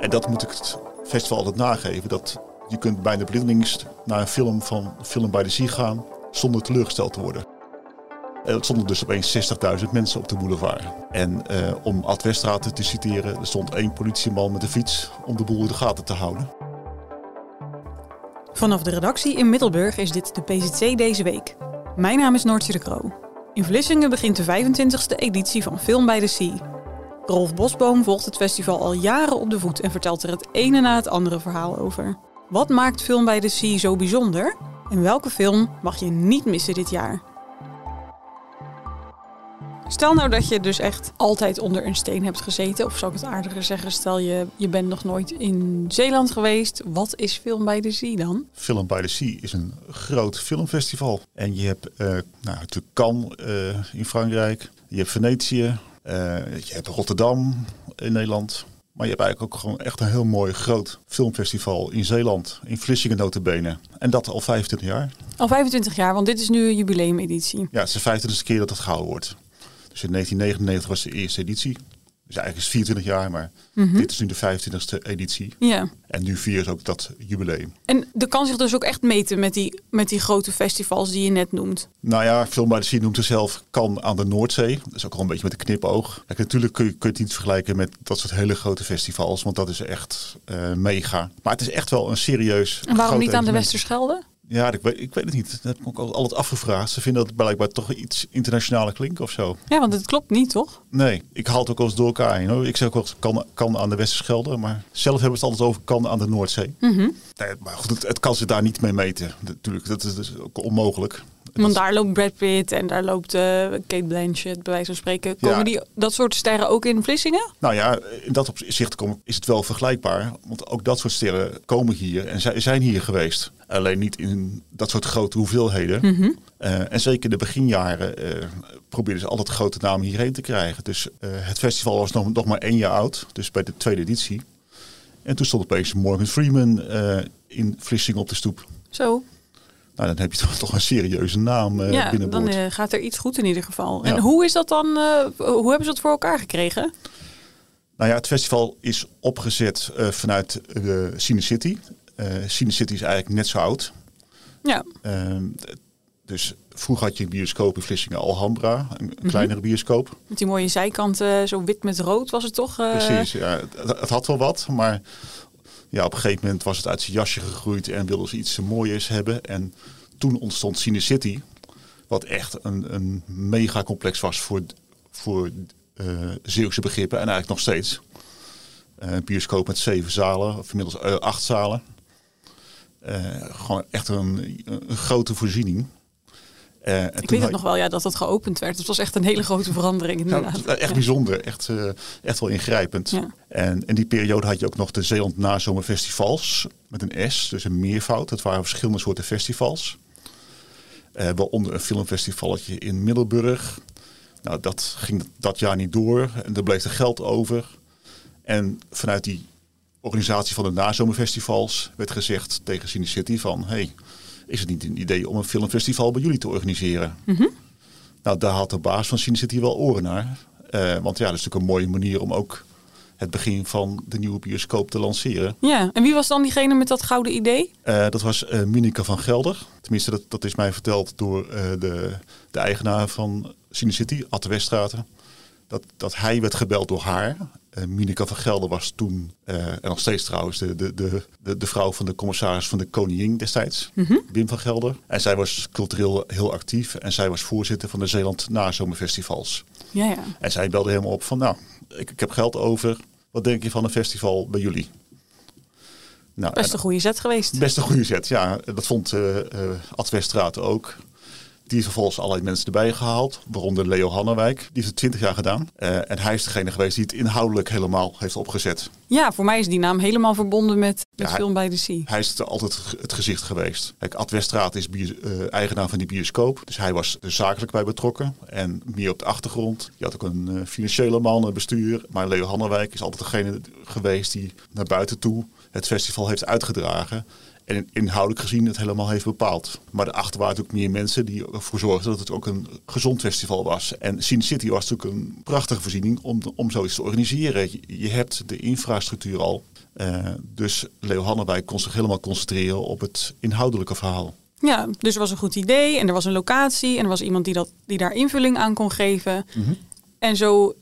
En dat moet ik het festival altijd nageven. Dat je kunt bijna blindelings naar een film van Film by the Sea gaan zonder teleurgesteld te worden. Er stonden dus opeens 60.000 mensen op de boulevard. En eh, om Ad te citeren, er stond één politieman met een fiets om de boel in de gaten te houden. Vanaf de redactie in Middelburg is dit de PZC deze week. Mijn naam is Noortje de Kroo. In Vlissingen begint de 25e editie van Film by the Sea. Rolf Bosboom volgt het festival al jaren op de voet en vertelt er het ene na het andere verhaal over. Wat maakt Film by the Sea zo bijzonder? En welke film mag je niet missen dit jaar? Stel nou dat je dus echt altijd onder een steen hebt gezeten. Of zou ik het aardiger zeggen, stel je, je bent nog nooit in Zeeland geweest. Wat is Film by the Sea dan? Film by the Sea is een groot filmfestival. En je hebt uh, nou, natuurlijk Cannes uh, in Frankrijk. Je hebt Venetië. Uh, je hebt Rotterdam in Nederland. Maar je hebt eigenlijk ook gewoon echt een heel mooi groot filmfestival in Zeeland. In Vlissingen notabene. En dat al 25 jaar. Al 25 jaar, want dit is nu een jubileumeditie. Ja, het is de 25e keer dat het gehouden wordt. Dus in 1999 was de eerste editie. Dus eigenlijk is 24 jaar, maar mm -hmm. dit is nu de 25e editie. Ja. En nu vieren ze ook dat jubileum. En de kan zich dus ook echt meten met die, met die grote festivals die je net noemt. Nou ja, Film by the Sea noemt zichzelf kan aan de Noordzee. Dat is ook al een beetje met een knipoog. Kijk, natuurlijk kun je, kun je het niet vergelijken met dat soort hele grote festivals, want dat is echt uh, mega. Maar het is echt wel een serieus. En waarom niet aan de Westerschelde? Ja, ik weet, ik weet het niet. Dat heb ik ook altijd afgevraagd. Ze vinden dat blijkbaar toch iets internationaler klinkt of zo. Ja, want het klopt niet, toch? Nee, ik haal het ook wel eens door elkaar heen. Hoor. Ik zeg ook wel kan, kan aan de Westerschelde, maar zelf hebben ze het altijd over kan aan de Noordzee. Mm -hmm. nee, maar goed, het, het, kan ze daar niet mee meten. Natuurlijk, dat is dus ook onmogelijk. Want daar loopt Brad Pitt en daar loopt uh, Kate Blanchett, bij wijze van spreken. Komen Ja. die, dat soort sterren ook in Vlissingen? Nou ja, in dat opzicht is het wel vergelijkbaar. Want ook dat soort sterren komen hier en zij zijn hier geweest. Alleen niet in dat soort grote hoeveelheden. Mhm. Eh, en zeker in de beginjaren eh probeerden ze altijd grote namen hierheen te krijgen. Dus eh, het festival was nog, nog maar één jaar oud, dus bij de tweede editie. En toen stond opeens Morgan Freeman eh, in Vlissingen op de stoep. Zo. Nou, dan heb je toch, toch een serieuze naam eh ja, binnenboord. dan eh, gaat er iets goed in ieder geval. En hoe is dat dan? eh, hoe hebben ze dat voor elkaar gekregen? Nou ja, het festival is opgezet vanuit de Cine City. Eh Cine City is eigenlijk net zo oud. Ja, Ehm, dus vroeger had je een bioscoop in Vlissingen, Alhambra, een, een kleinere bioscoop. met die mooie zijkanten, zo wit met rood was het toch? Precies, ja, het, het had wel wat, maar ja, op een gegeven moment was het uit zijn jasje gegroeid en wilden ze iets mooiers hebben. En toen ontstond Cine City, wat echt een, een megacomplex was voor, voor eh Zeeuwse begrippen en eigenlijk nog steeds. Eh, bioscoop met zeven zalen, of inmiddels eh, acht zalen. Gewoon echt een, een grote voorziening. Eh, Ik weet het had- nog wel, ja, dat het geopend werd. Het was echt een hele grote verandering nou, inderdaad. is echt Ja. bijzonder, echt, eh, echt wel ingrijpend. Ja. En in die periode had je ook nog de Zeeland Nazomerfestivals met een S, dus een meervoud. Dat waren verschillende soorten festivals. Eh waaronder een filmfestivalletje in Middelburg. Nou, dat ging dat jaar niet door en er bleef er geld over. En vanuit die organisatie van de nazomerfestivals werd gezegd tegen Cine City van... Hey, is het niet een idee om een filmfestival bij jullie te organiseren? Nou, daar had de baas van Cine City wel oren naar. Eh, want ja, dat is natuurlijk een mooie manier om ook het begin van de nieuwe bioscoop te lanceren. Ja, en wie was dan diegene met dat gouden idee? Eh, dat was eh Minika van Gelder. Tenminste, dat, dat is mij verteld door de, de eigenaar van Cine City, Atte Weststraten. Dat, dat hij werd gebeld door haar. Minika van Gelder was toen, eh, en nog steeds trouwens, de, de, de, de, vrouw van de commissaris van de koningin destijds, Wim van Gelder. En zij was cultureel heel actief en zij was voorzitter van de Zeeland Nazomerfestivals. Ja, ja. En zij belde helemaal op van, nou, ik, ik heb geld over. Wat denk je van een festival bij jullie? Nou, Best en- een goede zet geweest. Best een goede zet, ja. Dat vond eh Ad Weststraat ook. Die heeft vervolgens allerlei mensen erbij gehaald. Waaronder Leo Hannewijk. Die heeft het 20 jaar gedaan. Eh, en hij is degene geweest die het inhoudelijk helemaal heeft opgezet. Ja, voor mij is die naam helemaal verbonden met, met Ja, Film by the Sea. Hij is altijd het gezicht geweest. Kijk, Ad Weststraat is eh, eigenaar van die bioscoop. Dus hij was er zakelijk bij betrokken. En meer op de achtergrond. Je had ook een eh, financiële man, een bestuur. Maar Leo Hannewijk is altijd degene geweest die naar buiten toe het festival heeft uitgedragen. En inhoudelijk gezien het helemaal heeft bepaald. Maar daarachter waren natuurlijk meer mensen die ervoor zorgden dat het ook een gezond festival was. En Sin City was natuurlijk een prachtige voorziening om, om zoiets te organiseren. Je, je hebt de infrastructuur al. Uh, dus Leo Hannewijk kon zich helemaal concentreren op het inhoudelijke verhaal. Ja, dus er was een goed idee en er was een locatie en er was iemand die, dat, die daar invulling aan kon geven. Mhm. En zo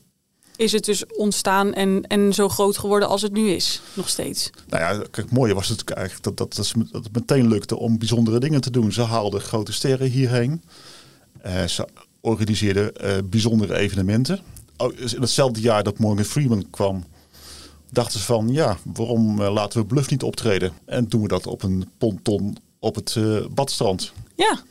is het dus ontstaan en, en zo groot geworden als het nu is, nog steeds. Nou ja, kijk, mooie was het eigenlijk dat, dat, dat, dat het meteen lukte om bijzondere dingen te doen. Ze haalden grote sterren hierheen. Uh, ze organiseerden uh, bijzondere evenementen. Oh, in hetzelfde jaar dat Morgan Freeman kwam, dachten ze van ja, waarom uh, laten we Bluff niet optreden? En doen we dat op een ponton op het badstrand. Ja.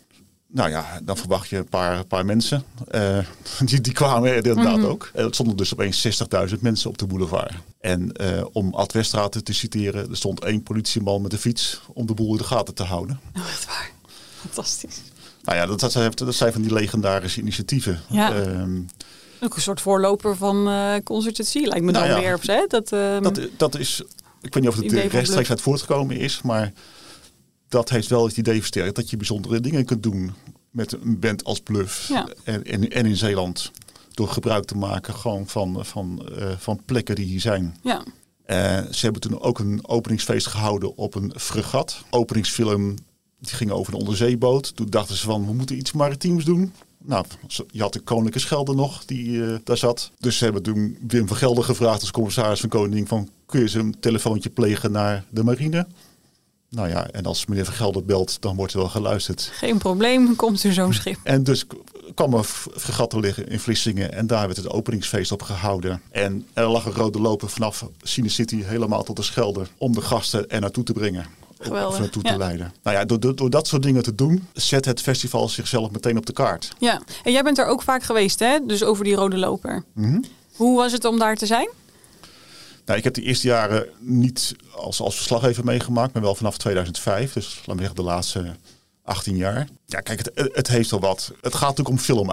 Nou ja, dan verwacht je een paar, paar mensen. Uh, die, die kwamen er inderdaad Mhm. ook. Het stonden dus opeens 60.000 mensen op de boulevard. En uh, om Ad Westraat te citeren, er stond één politieman met een fiets om de boel in de gaten te houden. Oh, echt waar. Fantastisch. Nou ja, dat, dat, zijn, dat zijn van die legendarische initiatieven. Ja. Ehm, Ook een soort voorloper van uh, lijkt me dan Nou ja. weer. Hè? Dat, ehm, dat, dat is, ik weet niet of het rechtstreeks uit voortgekomen is, maar dat heeft wel het idee versterkt dat je bijzondere dingen kunt doen met een band als Bluff Ja. en, en, en in Zeeland. Door gebruik te maken gewoon van, van, eh, van plekken die hier zijn. ja. Eh, ze hebben toen ook een openingsfeest gehouden op een fregat. Openingsfilm die ging over een onderzeeboot. Toen dachten ze van we moeten iets maritiems doen. Nou, je had de Koninklijke Schelde nog die eh, daar zat. Dus ze hebben toen Wim van Gelder gevraagd als commissaris van Koning van kun je ze een telefoontje plegen naar de marine? Nou ja, en als meneer van Gelder belt, dan wordt er wel geluisterd. Geen probleem, komt er zo'n schip. En dus kwam er te liggen in Vlissingen en daar werd het openingsfeest op gehouden. En er lag een rode loper vanaf Cine City helemaal tot de Schelde om de gasten er naartoe te brengen. Geweldig, Of naartoe ja. te leiden. Nou ja, door, door, door dat soort dingen te doen, zet het festival zichzelf meteen op de kaart. Ja, en jij bent er ook vaak geweest, hè? Dus over die rode loper. Mhm. Hoe was het om daar te zijn? Nou, ik heb de eerste jaren niet als, als verslaggever meegemaakt, maar wel vanaf 2005. Dus laten we zeggen de laatste 18 jaar. Ja, kijk, het, het heeft wel wat. Het gaat natuurlijk om film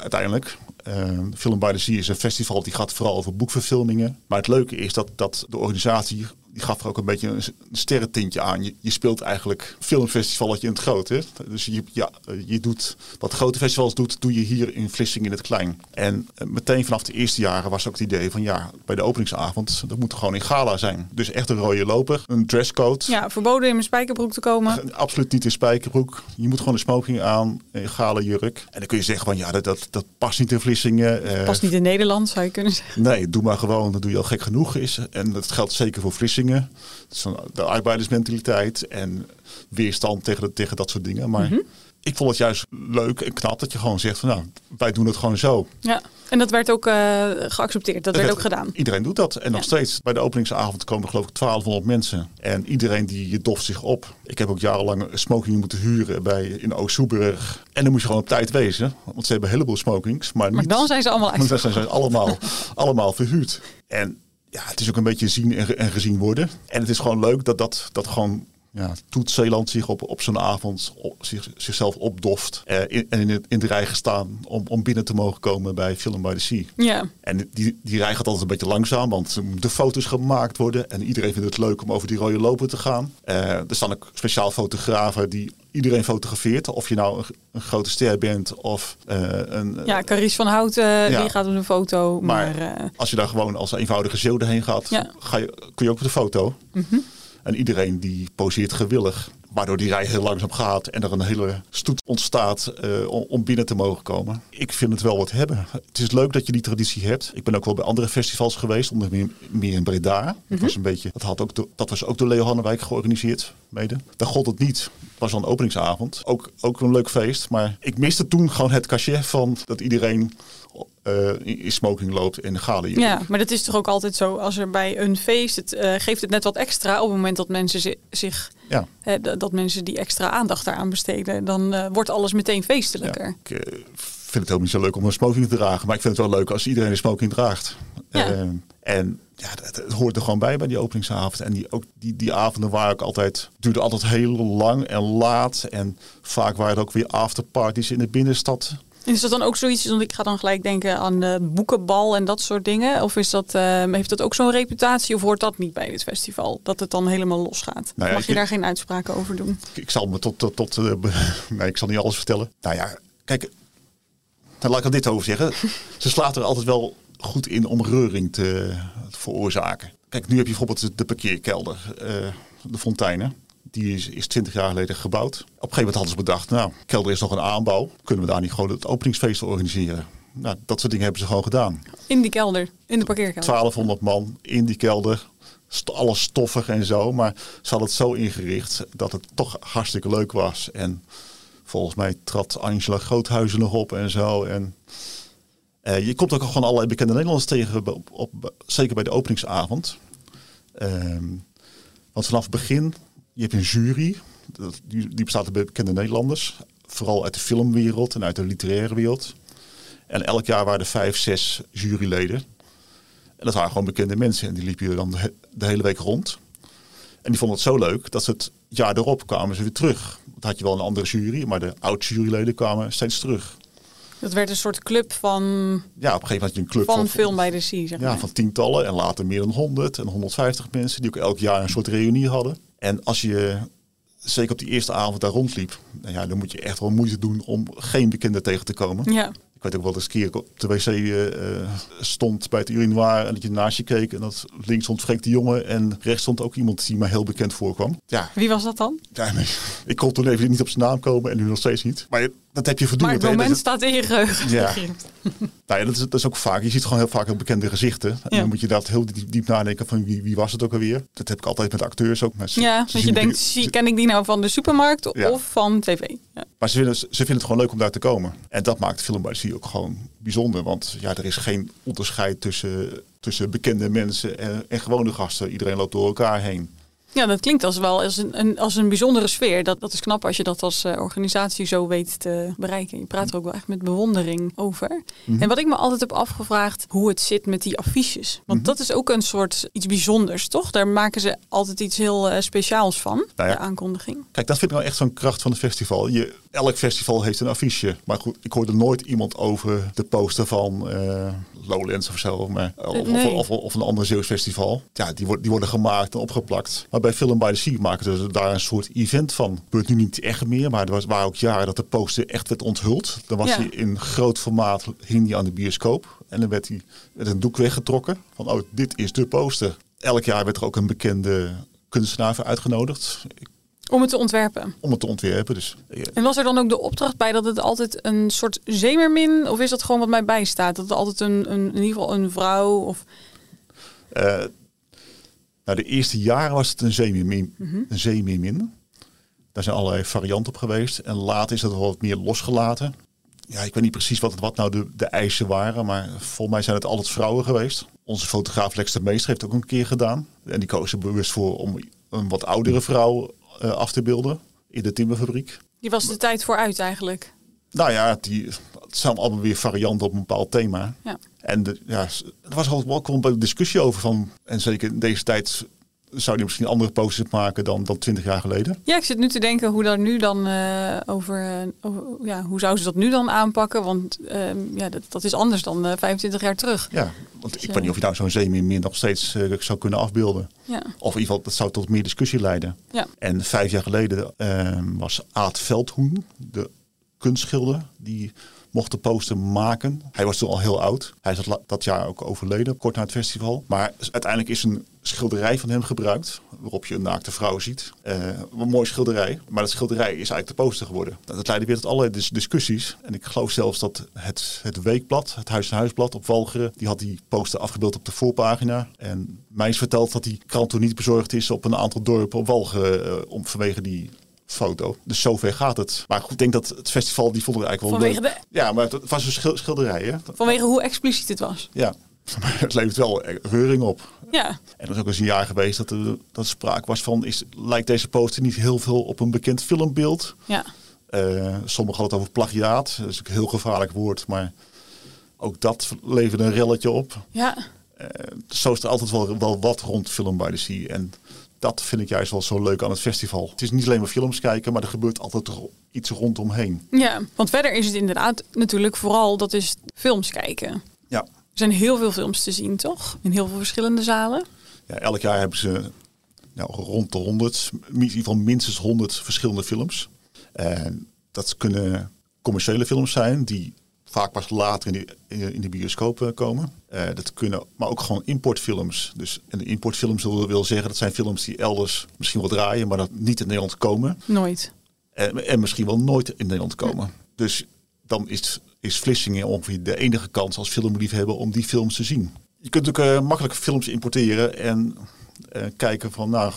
uiteindelijk. Eh, film by the Sea is een festival die gaat vooral over boekverfilmingen. Maar het leuke is dat, dat de organisatie, die gaf er ook een beetje een, sterrentintje aan. Je, je speelt eigenlijk filmfestivalletje in het groot. Hè? Dus je, ja, je doet wat grote festivals doet, doe je hier in Vlissingen in het klein. En eh, meteen vanaf de eerste jaren was ook het idee van ja, bij de openingsavond, dat moet gewoon in gala zijn. Dus echt een rode loper, een dresscode. Ja, verboden in mijn spijkerbroek te komen. Absoluut niet in spijkerbroek. Je moet gewoon een smoking aan, een gale jurk. En dan kun je zeggen van ja, dat, dat, dat past niet in Vlissingen. Eh, Past niet in Nederland, zou je kunnen zeggen. Nee, doe maar gewoon. Dat doe je al gek genoeg is. En dat geldt zeker voor Vlissingen. De arbeidersmentaliteit en weerstand tegen, tegen dat soort dingen. Maar Mhm. ik vond het juist leuk en knap dat je gewoon zegt van nou, wij doen het gewoon zo. Ja, en dat werd ook eh, geaccepteerd. Dat werd ook gedaan. Iedereen doet dat. En nog steeds, bij de openingsavond komen geloof ik 1200 mensen. En iedereen die je doft zich op. Ik heb ook jarenlang smoking moeten huren bij, in Oost-Soeberg. En dan moest je gewoon op tijd wezen. Want ze hebben een heleboel smokings. Maar, Maar niet, dan zijn ze allemaal uit. dan zijn ze allemaal, allemaal verhuurd. En ja, het is ook een beetje zien en, ge- en gezien worden. En het is gewoon leuk dat dat, dat gewoon ja, Toet Zeeland zich op, op zo'n avond op, zich, zichzelf opdoft. eh, in, en in, de- in de rij gestaan om, om binnen te mogen komen bij Film by the Sea. Ja, En die, die rij gaat altijd een beetje langzaam, want er moeten foto's gemaakt worden. En iedereen vindt het leuk om over die rode loper te gaan. Eh, er staan ook speciaal fotografen die iedereen fotografeert. Of je nou een, een grote ster bent of eh, een... ja Carice van Houten, Ja. die gaat op de foto. Maar, Maar eh, als je daar gewoon als eenvoudige zeeuw heen gaat, Ja. ga je, kun je ook op de foto. En iedereen die poseert gewillig. Waardoor die rij heel langzaam gaat en er een hele stoet ontstaat eh, om, binnen te mogen komen. Ik vind het wel wat hebben. Het is leuk dat je die traditie hebt. Ik ben ook wel bij andere festivals geweest, onder meer, meer in Breda. dat, was een beetje, dat, had ook door- dat was ook door Leo Hannewijk georganiseerd, mede. Daar gold het niet. Het was dan openingsavond. Ook, ook een leuk feest. Maar ik miste toen gewoon het cachet van dat iedereen eh, in in smoking loopt en jurk. ja, maar dat is toch ook altijd zo. Als er bij een feest, het eh, geeft het net wat extra op het moment dat mensen zi- zich, Ja. dat mensen die extra aandacht daaraan besteden. Dan eh, wordt alles meteen feestelijker. Ja, ik eh, vind het helemaal niet zo leuk om een smoking te dragen. Maar ik vind het wel leuk als iedereen een smoking draagt. Ja. Eh, en ja, het, het hoort er gewoon bij bij die openingsavond. En die, ook die, die avonden waren ook altijd, duurde altijd heel lang en laat. En vaak waren er ook weer afterparties in de binnenstad. En is dat dan ook zoiets, want ik ga dan gelijk denken aan de boekenbal en dat soort dingen. Of is dat, eh, heeft dat ook zo'n reputatie of hoort dat niet bij dit festival? Dat het dan helemaal losgaat? Nou ja, Mag ik- je daar geen uitspraken over doen? Ik, ik zal me tot, tot, tot eh, be- nee, ik zal niet alles vertellen. Nou ja, kijk, daar laat ik er dit over zeggen. Ze slaat er altijd wel goed in om reuring te, te veroorzaken. kijk, nu heb je bijvoorbeeld de parkeerkelder, uh, de fonteinen. Die is, is 20 jaar geleden gebouwd. Op een gegeven moment hadden ze bedacht, nou, kelder is nog een aanbouw. Kunnen we daar niet gewoon het openingsfeest organiseren? Nou, dat soort dingen hebben ze gewoon gedaan. In die kelder, in de parkeerkelder? 1200 man in die kelder. Alles stoffig en zo. Maar ze hadden het zo ingericht dat het toch hartstikke leuk was. En volgens mij trad Angela Groothuizen nog op en zo. En uh, je komt ook gewoon allerlei bekende Nederlanders tegen, op, op, zeker bij de openingsavond. Ehm, want vanaf het begin, je hebt een jury, die, die bestaat uit bekende Nederlanders. Vooral uit de filmwereld en uit de literaire wereld. En elk jaar waren er vijf, zes juryleden. En dat waren gewoon bekende mensen. En die liepen je dan de, hele week rond. En die vonden het zo leuk dat ze het jaar erop kwamen ze weer terug. Dan had je wel een andere jury, maar de oud-juryleden kwamen steeds terug. Dat werd een soort club van. Ja, op een gegeven moment had je een club van, van film bij de Sea. Zeg ja, van tientallen en later meer dan 100 en 150 mensen die ook elk jaar een soort reunie hadden. En als je zeker op die eerste avond daar rondliep, nou ja, dan moet je echt wel moeite doen om geen bekende tegen te komen. Ja weet ook wel eens een keer op de wc uh, stond bij het urinoir en dat je naast je keek en dat links stond Freek de Jonge en rechts stond ook iemand die mij heel bekend voorkwam. Ja. Wie was dat dan? Ja, nee, ik kon toen even niet op zijn naam komen en nu nog steeds niet. Maar dat heb je voortdurend. Maar het moment staat in je geheugen. Ja. nou ja, dat is, dat is ook vaak. Je ziet gewoon heel vaak heel bekende gezichten. En dan moet je dat heel diep, diep, nadenken van wie, wie was het ook alweer. Dat heb ik altijd met acteurs ook. Met, ja, want je denkt, zie, ken ik die nou van de supermarkt of van tv? Ja. Maar ze vinden, ze vinden het gewoon leuk om daar te komen. En dat maakt film bij ook gewoon bijzonder. Want ja, er is geen onderscheid tussen, tussen bekende mensen en, en gewone gasten. Iedereen loopt door elkaar heen. Ja, dat klinkt als wel als een, als een bijzondere sfeer. Dat, dat is knap als je dat als uh, organisatie zo weet te bereiken. Je praat er ook wel echt met bewondering over. Mhm. En wat ik me altijd heb afgevraagd, hoe het zit met die affiches. Want mhm. dat is ook een soort iets bijzonders, toch? Daar maken ze altijd iets heel uh, speciaals van, nou ja. de aankondiging. Kijk, dat vind ik nou echt zo'n kracht van het festival. Je, elk festival heeft een affiche. Maar goed, ik hoorde nooit iemand over de poster van... Uh, Lowlands of zo, maar, of, of, of, een ander Zeeuws festival. Ja, die, worden die worden gemaakt en opgeplakt. Maar bij Film by the Sea maken ze daar een soort event van. Het gebeurt nu niet echt meer, maar er was, waren ook jaren dat de poster echt werd onthuld. Dan was hij in groot formaat, hing die aan de bioscoop. En dan werd hij met een doek weggetrokken. Van, oh, dit is de poster. Elk jaar werd er ook een bekende kunstenaar uitgenodigd. Om het te ontwerpen. Om het te ontwerpen. Dus, En was er dan ook de opdracht bij dat het altijd een soort zeemermin, of is dat gewoon wat mij bijstaat? Dat het altijd een, een in ieder geval een vrouw of. Uh, nou, de eerste jaren was het een zeemermin. Mm -hmm. Een zeemermin. Daar zijn allerlei varianten op geweest. En later is dat wat meer losgelaten. Ja, ik weet niet precies wat, wat nou de, de eisen waren, maar volgens mij zijn het altijd vrouwen geweest. Onze fotograaf Lex de Meester heeft ook een keer gedaan. En die koos er bewust voor om een wat oudere vrouw af te beelden in de timmerfabriek. Die was de tijd vooruit eigenlijk. Nou ja, die, het zijn allemaal weer varianten op een bepaald thema. Ja. En de, ja, er was altijd wel een discussie over van, en zeker in deze tijd zou die misschien andere posters maken dan, dan 20 jaar geleden. Ja, ik zit nu te denken hoe dat nu dan uh, over, over, ja, hoe zou ze dat nu dan aanpakken? Want uh, ja, dat, dat is anders dan uh, eh, 25 jaar terug. Ja, want dus, ik weet niet of je nou zo'n zeemeer nog steeds zou kunnen afbeelden. Ja. Of in ieder geval, dat zou tot meer discussie leiden. Ja. En vijf jaar geleden was Aad Veldhoen, de kunstschilder, die mocht de poster maken. Hij was toen al heel oud. Hij is dat jaar ook overleden, kort na het festival. Maar uiteindelijk is een schilderij van hem gebruikt, waarop je een naakte vrouw ziet. Uh, een mooi schilderij, maar dat schilderij is eigenlijk de poster geworden. Dat leidde weer tot allerlei discussies. En ik geloof zelfs dat het, het weekblad, het Huis en Huisblad op Walcheren, die had die poster afgebeeld op de voorpagina. En mij is verteld dat die krant toen niet bezorgd is op een aantal dorpen op Walcheren, uh, om, vanwege die foto. Dus zover gaat het. Maar goed, ik denk dat het festival, die vond ik eigenlijk wel Vanwege De... Ja, maar het was een schilderij. Hè? Vanwege hoe expliciet het was. Ja, het levert wel reuring op. Ja. En er is ook eens een jaar geweest dat er dat sprake was van... Is, lijkt deze poster niet heel veel op een bekend filmbeeld? Ja. Uh, sommigen hadden het over plagiaat. Dat is ook een heel gevaarlijk woord, maar ook dat leverde een relletje op. Ja. Uh, zo is er altijd wel, wel wat rond Film by the Sea. En dat vind ik juist wel zo leuk aan het festival. Het is niet alleen maar films kijken, maar er gebeurt altijd iets rondomheen. Ja, want verder is het inderdaad natuurlijk vooral dat is films kijken. Ja. Er zijn heel veel films te zien, toch? In heel veel verschillende zalen. Ja, elk jaar hebben ze nou, rond de 100, in ieder geval minstens 100 verschillende films. En dat kunnen commerciële films zijn die vaak pas later in de, in de bioscoop eh, komen. Uh, dat kunnen, maar ook gewoon importfilms. Dus, en de importfilms wil, wil zeggen, dat zijn films die elders misschien wel draaien, maar dat niet in Nederland komen. Nooit. En, en misschien wel nooit in Nederland komen. Dus dan is, is Vlissingen ongeveer de enige kans als filmliefhebber om die films te zien. Je kunt ook uh, makkelijk films importeren en kijken van nou,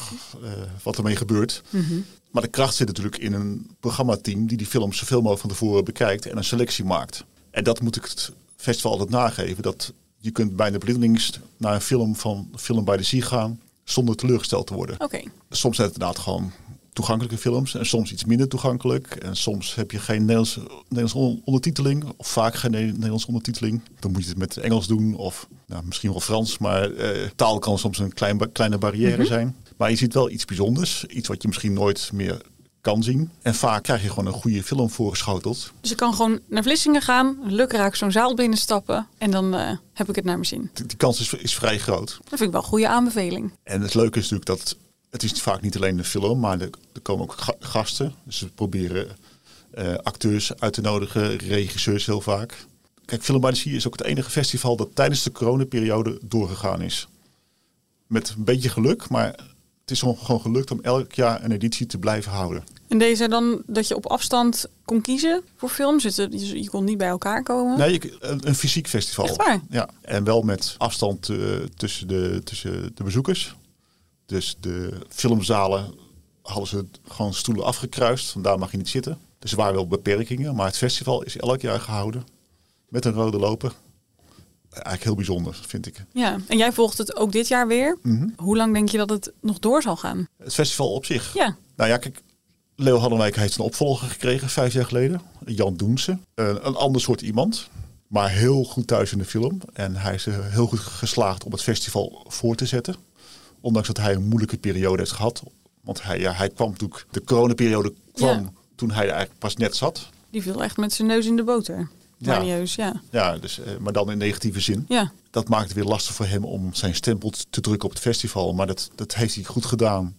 wat ermee gebeurt. Mm maar de kracht zit natuurlijk in een programmateam die die films zoveel mogelijk van tevoren bekijkt en een selectie maakt. En dat moet ik het festival altijd nageven. Dat je kunt bijna blindelings naar een film van Film by the Sea gaan zonder teleurgesteld te worden. Oké. Soms zijn het inderdaad gewoon toegankelijke films en soms iets minder toegankelijk. En soms heb je geen Nederlands, Nederlands ondertiteling of vaak geen Nederlands ondertiteling. Dan moet je het met Engels doen of nou, misschien wel Frans, maar eh, taal kan soms een klein, kleine barrière mhm. zijn. Maar je ziet wel iets bijzonders, iets wat je misschien nooit meer kan zien. En vaak krijg je gewoon een goede film voorgeschoteld. Dus ik kan gewoon naar Vlissingen gaan, lukraak zo'n zaal binnenstappen en dan uh, heb ik het naar mijn zin. Die, kans is, is vrij groot. Dat vind ik wel een goede aanbeveling. En het leuke is natuurlijk dat het is vaak niet alleen een film, maar er, er komen ook gasten. Dus ze proberen uh, acteurs uit te nodigen, regisseurs heel vaak. Kijk, Film by the Sea is ook het enige festival dat tijdens de coronaperiode doorgegaan is. Met een beetje geluk, maar het is gewoon gelukt om elk jaar een editie te blijven houden. En deze dan dat je op afstand kon kiezen voor films? Je, je kon niet bij elkaar komen? Nee, een, een fysiek festival. Echt waar? Ja, en wel met afstand uh, tussen, de, tussen de bezoekers. Dus de filmzalen hadden ze gewoon stoelen afgekruist. Vandaar mag je niet zitten. Dus er waren wel beperkingen. Maar het festival is elk jaar gehouden. Met een rode loper. Eigenlijk heel bijzonder, vind ik. Ja, en jij volgt het ook dit jaar weer. Mhm. Hoe lang denk je dat het nog door zal gaan? Het festival op zich? Ja. Nou ja, kijk, Leo Haddenwijk heeft een opvolger gekregen vijf jaar geleden. Jan Doense. Een, een ander soort iemand. Maar heel goed thuis in de film. En hij is heel goed geslaagd om het festival voor te zetten. Ondanks dat hij een moeilijke periode heeft gehad. Want hij, ja, hij kwam natuurlijk, de coronaperiode kwam toen hij eigenlijk pas net zat. Die viel echt met zijn neus in de boter. Ja. ja. Ja, dus, eh, maar dan in negatieve zin. Ja. Dat maakt het weer lastig voor hem om zijn stempel te drukken op het festival. Maar dat, dat heeft hij goed gedaan.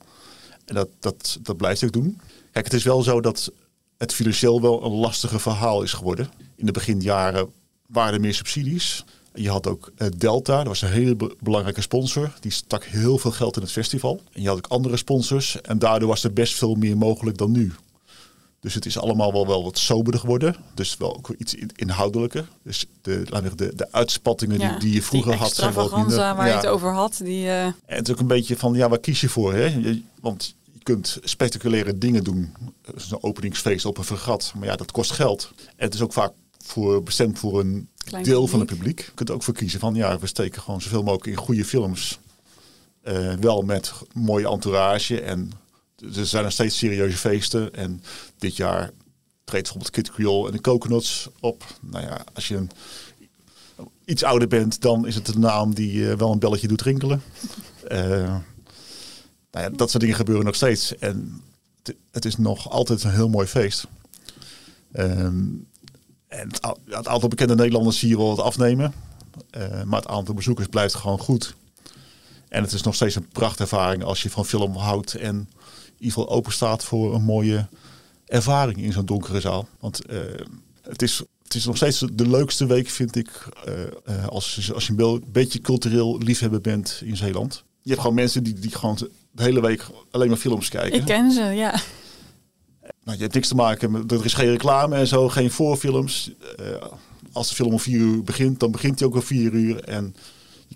En dat, dat, dat blijft hij ook doen. Kijk, het is wel zo dat het financieel wel een lastige verhaal is geworden. In de beginjaren waren er meer subsidies. Je had ook uh, Delta, dat was een hele belangrijke sponsor. Die stak heel veel geld in het festival. En je had ook andere sponsors. En daardoor was er best veel meer mogelijk dan nu. Dus het is allemaal wel, wel wat soberder geworden. Dus wel ook iets inhoudelijker. Dus de, de, de uitspattingen die, die je vroeger had zijn wel minder. waar je het over had. Die, uh... En het is ook een beetje van, ja, waar kies je voor? Hè? want je kunt spectaculaire dingen doen. Dus een openingsfeest op een vergat. Maar ja, dat kost geld. En het is ook vaak voor, bestemd voor een deel van het publiek. Je kunt ook voor kiezen van ja, we steken gewoon zoveel mogelijk in goede films. Uh, wel met mooie entourage. En er zijn nog steeds serieuze feesten. En dit jaar treedt bijvoorbeeld Kid Creole en de Coconuts op. Nou ja, als je een, iets ouder bent, dan is het een naam die uh, wel een belletje doet rinkelen. Uh, nou ja, dat soort dingen gebeuren nog steeds. En het is nog altijd een heel mooi feest. Um, en het, aantal bekende Nederlanders zie je wel wat afnemen. Uh, maar het aantal bezoekers blijft gewoon goed. En het is nog steeds een prachtervaring als je van film houdt en ieder geval open staat voor een mooie ervaring in zo'n donkere zaal. Want uh, het, is, het is nog steeds de leukste week, vind ik, uh, als, als je een beetje cultureel liefhebber bent in Zeeland. Je hebt gewoon mensen die, die gewoon de hele week alleen maar films kijken. Ik ken ze, ja. Nou, je hebt niks te maken met, er is geen reclame en zo, geen voorfilms. Uh, als de film om vier uur begint, dan begint hij ook om vier uur. En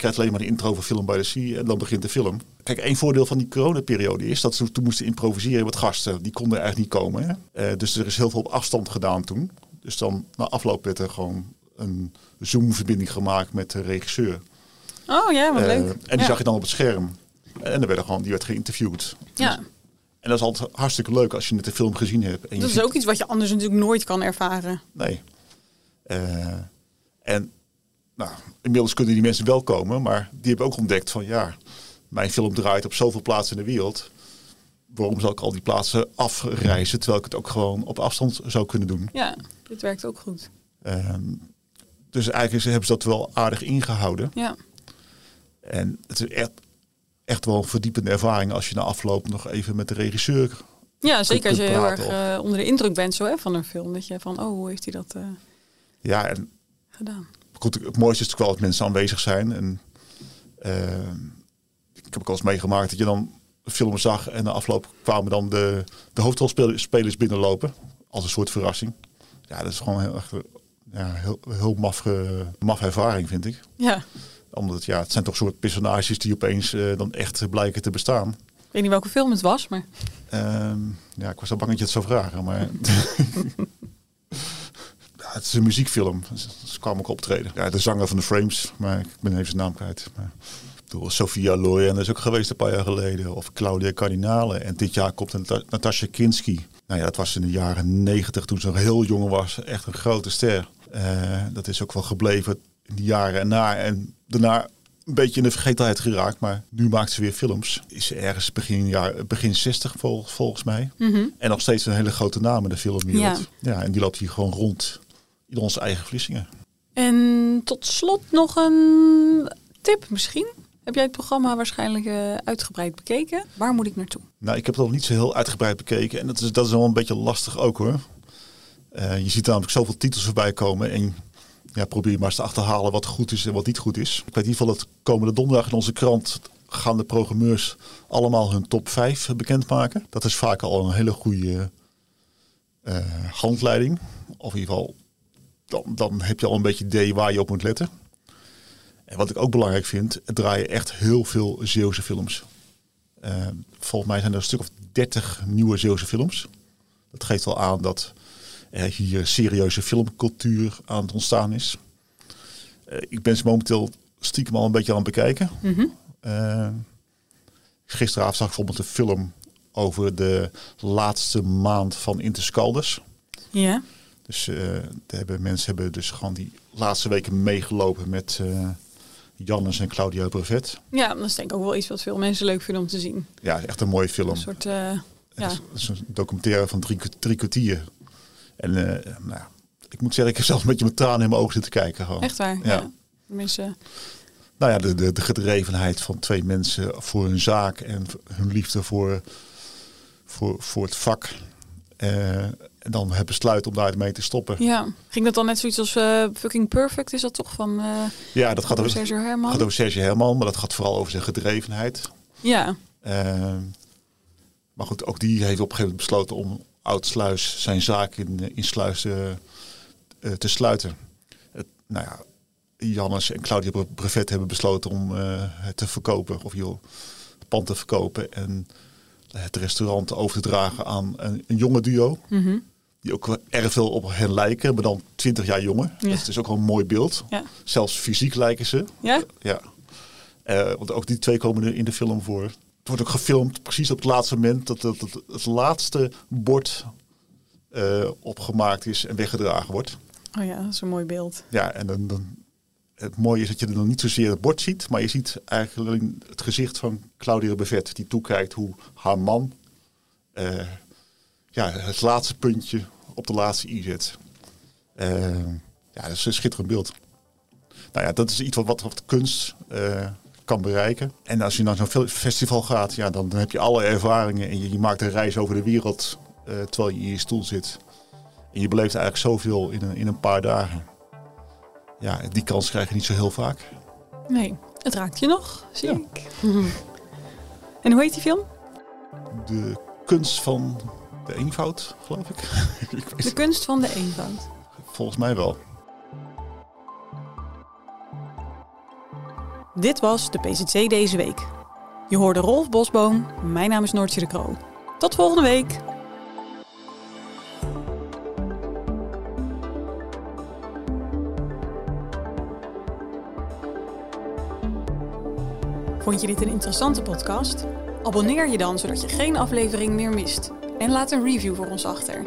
krijgt alleen maar de intro van Film by the Sea en dan begint de film. Kijk, één voordeel van die coronaperiode is dat ze toen moesten improviseren met gasten. Die konden eigenlijk niet komen. Hè? Uh, dus er is heel veel op afstand gedaan toen. Dus dan na afloop werd er gewoon een Zoom-verbinding gemaakt met de regisseur. Oh ja, wat uh, leuk. En die zag je dan op het scherm. En dan werd er gewoon, die werd geïnterviewd. Ja. Dus en dat is altijd hartstikke leuk als je net de film gezien hebt. En dat is ook iets wat je anders natuurlijk nooit kan ervaren. Nee. Uh, en nou, inmiddels kunnen die mensen wel komen, maar die hebben ook ontdekt van ja, mijn film draait op zoveel plaatsen in de wereld. Waarom zou ik al die plaatsen afreizen, terwijl ik het ook gewoon op afstand zou kunnen doen? Ja, dit werkt ook goed. Uh, dus eigenlijk hebben ze dat wel aardig ingehouden. Ja. En het is echt, echt wel een verdiepende ervaring als je na afloop nog even met de regisseur. Ja, zeker als je heel erg uh, onder de indruk bent zo, hè, van een film. Dat je van, oh, hoe heeft hij dat uh, Ja, en gedaan. Goed, het mooiste is natuurlijk wel dat mensen aanwezig zijn. En, eh, ik heb ook al eens meegemaakt dat je dan de film zag en na afloop kwamen dan de, de hoofdrolspelers binnenlopen. Als een soort verrassing. Ja, dat is gewoon heel, ja, heel, heel maf, maf ervaring, vind ik. Ja. Omdat ja, het zijn toch soort personages die opeens eh, dan echt blijken te bestaan. Ik weet niet welke film het was, maar... Ehm, ja, ik was al bang dat je het zou vragen, maar... het is een muziekfilm. Ze kwamen ook optreden. Ja, de zanger van de Frames, maar ik ben even zijn naam kwijt. Maar, bedoel, Sophia Loren is ook geweest een paar jaar geleden. Of Claudia Cardinale. En dit jaar komt Nat Natasha Kinski. Nou ja, dat was in de jaren negentig toen ze heel jong was. Echt een grote ster. Uh, dat is ook wel gebleven in de jaren erna. En daarna een beetje in de vergetelheid geraakt. Maar nu maakt ze weer films. Is ergens begin, jaar, begin 60 vol, volgens mij. Mhm. En nog steeds een hele grote naam in de filmwereld. Ja. ja, en die loopt hier gewoon rond in onze eigen Vlissingen. En tot slot nog een tip misschien. Heb jij het programma waarschijnlijk uh, uitgebreid bekeken? Waar moet ik naartoe? Nou, ik heb het nog niet zo heel uitgebreid bekeken. En dat is, dat is wel een beetje lastig ook hoor. Uh, je ziet namelijk zoveel titels voorbij komen. En ja, probeer maar eens te achterhalen wat goed is en wat niet goed is. Ik weet in ieder geval dat komende donderdag in onze krant gaan de programmeurs allemaal hun top 5 bekendmaken. Dat is vaak al een hele goede uh, handleiding. Of in ieder geval, dan, dan heb je al een beetje idee waar je op moet letten. En wat ik ook belangrijk vind, het draaien echt heel veel Zeeuwse films. Uh, volgens mij zijn er een stuk of 30 nieuwe Zeeuwse films. Dat geeft wel aan dat er hier serieuze filmcultuur aan het ontstaan is. Uh, ik ben ze momenteel stiekem al een beetje aan het bekijken. Mm -hmm. uh, gisteravond zag ik bijvoorbeeld een film over de laatste maand van Interscalders. Ja. Dus uh, hebben, mensen hebben dus gewoon die laatste weken meegelopen met uh, Jannes en Claudia Brevet. Ja, dat is denk ik ook wel iets wat veel mensen leuk vinden om te zien. Ja, echt een mooie film. Een soort, uh, ja. Is, is, een documentaire van drie, drie kwartier. En nou, ik moet zeggen, ik heb zelfs een beetje met tranen in mijn ogen zitten kijken. Gewoon. Echt waar? Ja. ja. Mensen... Nou ja, de, de, de gedrevenheid van twee mensen voor hun zaak en hun liefde voor, voor, voor het vak. Uh, dan het besluit om daar mee te stoppen. Ja, ging dat dan net zoiets als uh, Fucking Perfect? Is dat toch van uh, Ja, dat gaat over Sergio Herman? gaat over Sergio Herman, maar dat gaat vooral over zijn gedrevenheid. Ja. Uh, maar goed, ook die heeft op een gegeven moment besloten om Oudsluis zijn zaak in, in Sluis te sluiten. Het, nou ja, Jannes en Claudia Brevet hebben besloten om het te verkopen, of joh, het pand te verkopen en het restaurant over te dragen aan een, een jonge duo. Mm -hmm. Die ook erg veel op hen lijken, maar dan 20 jaar jonger. Ja. Dat is ook wel een mooi beeld. Ja. Zelfs fysiek lijken ze. Ja? Ja. Uh, want ook die twee komen er in de film voor. Het wordt ook gefilmd precies op het laatste moment dat het, het, het laatste bord uh, opgemaakt is en weggedragen wordt. Oh ja, dat is een mooi beeld. Ja, en dan, dan, het mooie is dat je er dan niet zozeer het bord ziet, maar je ziet eigenlijk het gezicht van Claudia Bevet, die toekijkt hoe haar man uh, ja, het laatste puntje op de laatste i zet. Uh, ja, dat is een schitterend beeld. Nou ja, dat is iets wat, wat, wat kunst uh, kan bereiken. En als je naar zo'n festival gaat, ja, dan, dan, heb je alle ervaringen en je, je maakt een reis over de wereld uh, terwijl je in je stoel zit. En je beleeft eigenlijk zoveel in een, in een paar dagen. Ja, die kans krijg je niet zo heel vaak. Nee, het raakt je nog, zie ja. ik. en hoe heet die film? De kunst van de eenvoud, geloof ik. ik de kunst van de eenvoud. Volgens mij wel. Dit was de PZC deze week. Je hoorde Rolf Bosboom, mijn naam is Noortje de Kroo. Tot volgende week! Vond je dit een interessante podcast? Abonneer je dan zodat je geen aflevering meer mist. En laat een review voor ons achter.